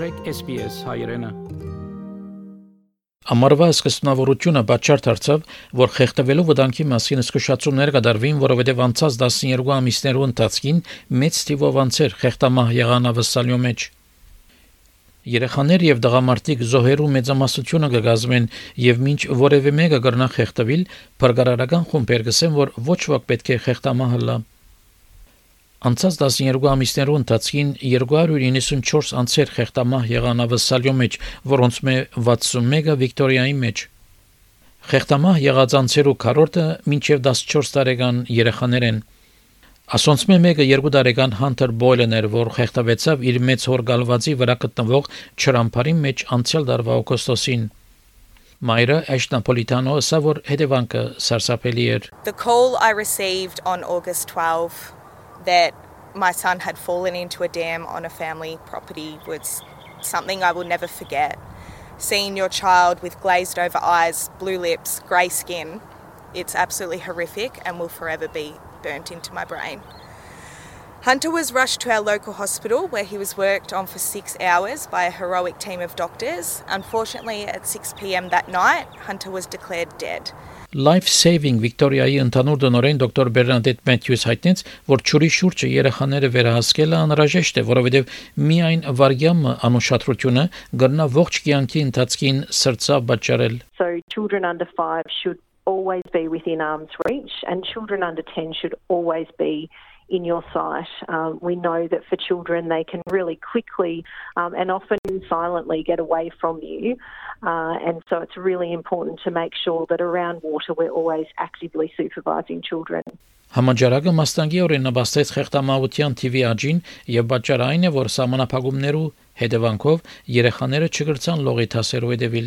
մտրեք SPS հայրենը Ամառվա սկզբնավորությունը պատճառ դարձավ, որ խեղդվելու վտանգի մասին զսկուշացումներ կդարվին, որովհետև անցած 12 ամիսներու ընթացքին մեծ թիվով անցեր խեղդամահ եղան ավսալյո մեջ։ Երեխաներ եւ դղամարդիկ զոհերու մեծամասնությունը կգազմեն եւ ինչ որևէ մեկը կգրնա խեղտվել, բարգարարական խումբեր կսեն, որ ոչ ոք պետք է խեղտամահ լա։ Անցած 12 ամիսներու ընթացքին 294 անցեր խեղտամահ եղան ավսալյո մեջ, որոնց մե 61-ը Վիկտորիայի մեջ։ Խեղտամահ եղած անցերու քառորդը մինչև 14 տարեկան երեխաներ են։ Ասոնց մեկը երկու տարեկան Hunter Boylan էր, որ խեղդվեցավ իր մեծ հոր գալվածի վրա գտնվող ճրամփարի մեջ անցյալ դարվա օգոստոսին։ Մայրը Էշնապոլիտանո ասա որ հետևանքը սարսափելի էր։ The call I received on August 12 that my son had fallen into a dam on a family property was something I will never forget. Seeing your child with glazed over eyes, blue lips, grey skin, it's absolutely horrific and will forever be burnt into my brain. Hunter was rushed to our local hospital where he was worked on for six hours by a heroic team of doctors. Unfortunately, at 6 pm that night, Hunter was declared dead. Life Saving Victoria-ի ընդհանուր դոնորեն դոկտոր Բերնադետ Մեթյուս հայտնեց, որ ճուրի շուրջը երեխաները վերահասկելը անհրաժեշտ է, որովհետև միայն վարգյամը անուշադրությունը գրնա ողջ կյանքի ընթացքին սրծավ պատճառել։ So children under 5 should always be within arm's reach, and children under 10 should always be in your sight. Um, we know that for children, they can really quickly um, and often silently get away from you. Uh, and so it's really important to make sure that around water we're always actively supervising children. Համաճարակը մաստանգիորեն նպաստեց խեղտամավության TV աջին եւ պատճառ այն է, որ համանախապակումներու հետևանքով երեխաները չգրցան լողի թասերու հետևիլ։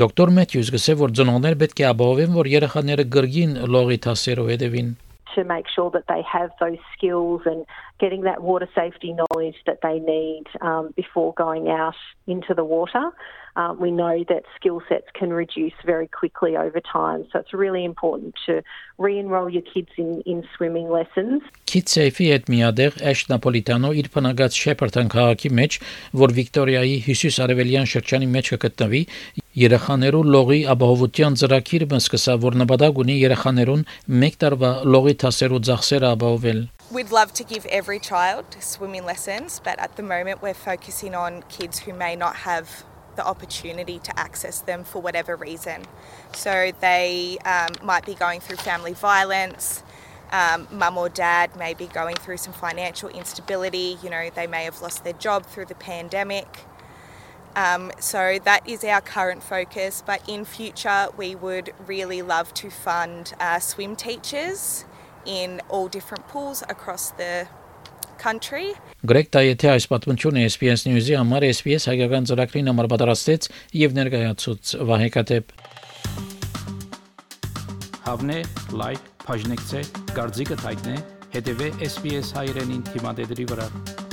Դոկտոր Մեթյուս գսե որ ծնողներ պետք է ապահովեն, որ երեխաները գրգին լողի թասերով հետևին to make sure that they have those skills and getting that water safety knowledge that they need um, before going out into the water. Um, we know that skill sets can reduce very quickly over time, so it's really important to re-enroll your kids in, in swimming lessons. Kids Safe-ի հետ միադեղ Էշ Նապոլիտանո իր բնագած Շեփերտոն քաղաքի մեջ, որ Վիկտորիայի հյուսիս-արևելյան շրջանի մեջ կգտնվի, երեխաներու լողի ապահովության ծրագիրը սկսա, որ նպատակ ունի երեխաներուն 1 տարվա լողի թասերու ծախսերը ապահովել։ We'd love to give every child swimming lessons, but at the moment we're focusing on kids who may not have the opportunity to access them for whatever reason. So they um, might be going through family violence. Um, mum or dad may be going through some financial instability. You know, they may have lost their job through the pandemic. Um, so that is our current focus. But in future, we would really love to fund uh, swim teachers in all different pools across the country. Գրեգ Տայեթի այս պատմությունը SPS News-ի համար SPS հայկական ծրագրին համար պատրաստեց եւ ներկայացուց Վահե Կատեփ։ Հավնե, լայք, բաժնեկցե, դարձիկը թայտնե, հետեւե SPS հայրենին թիմադեդի վրա։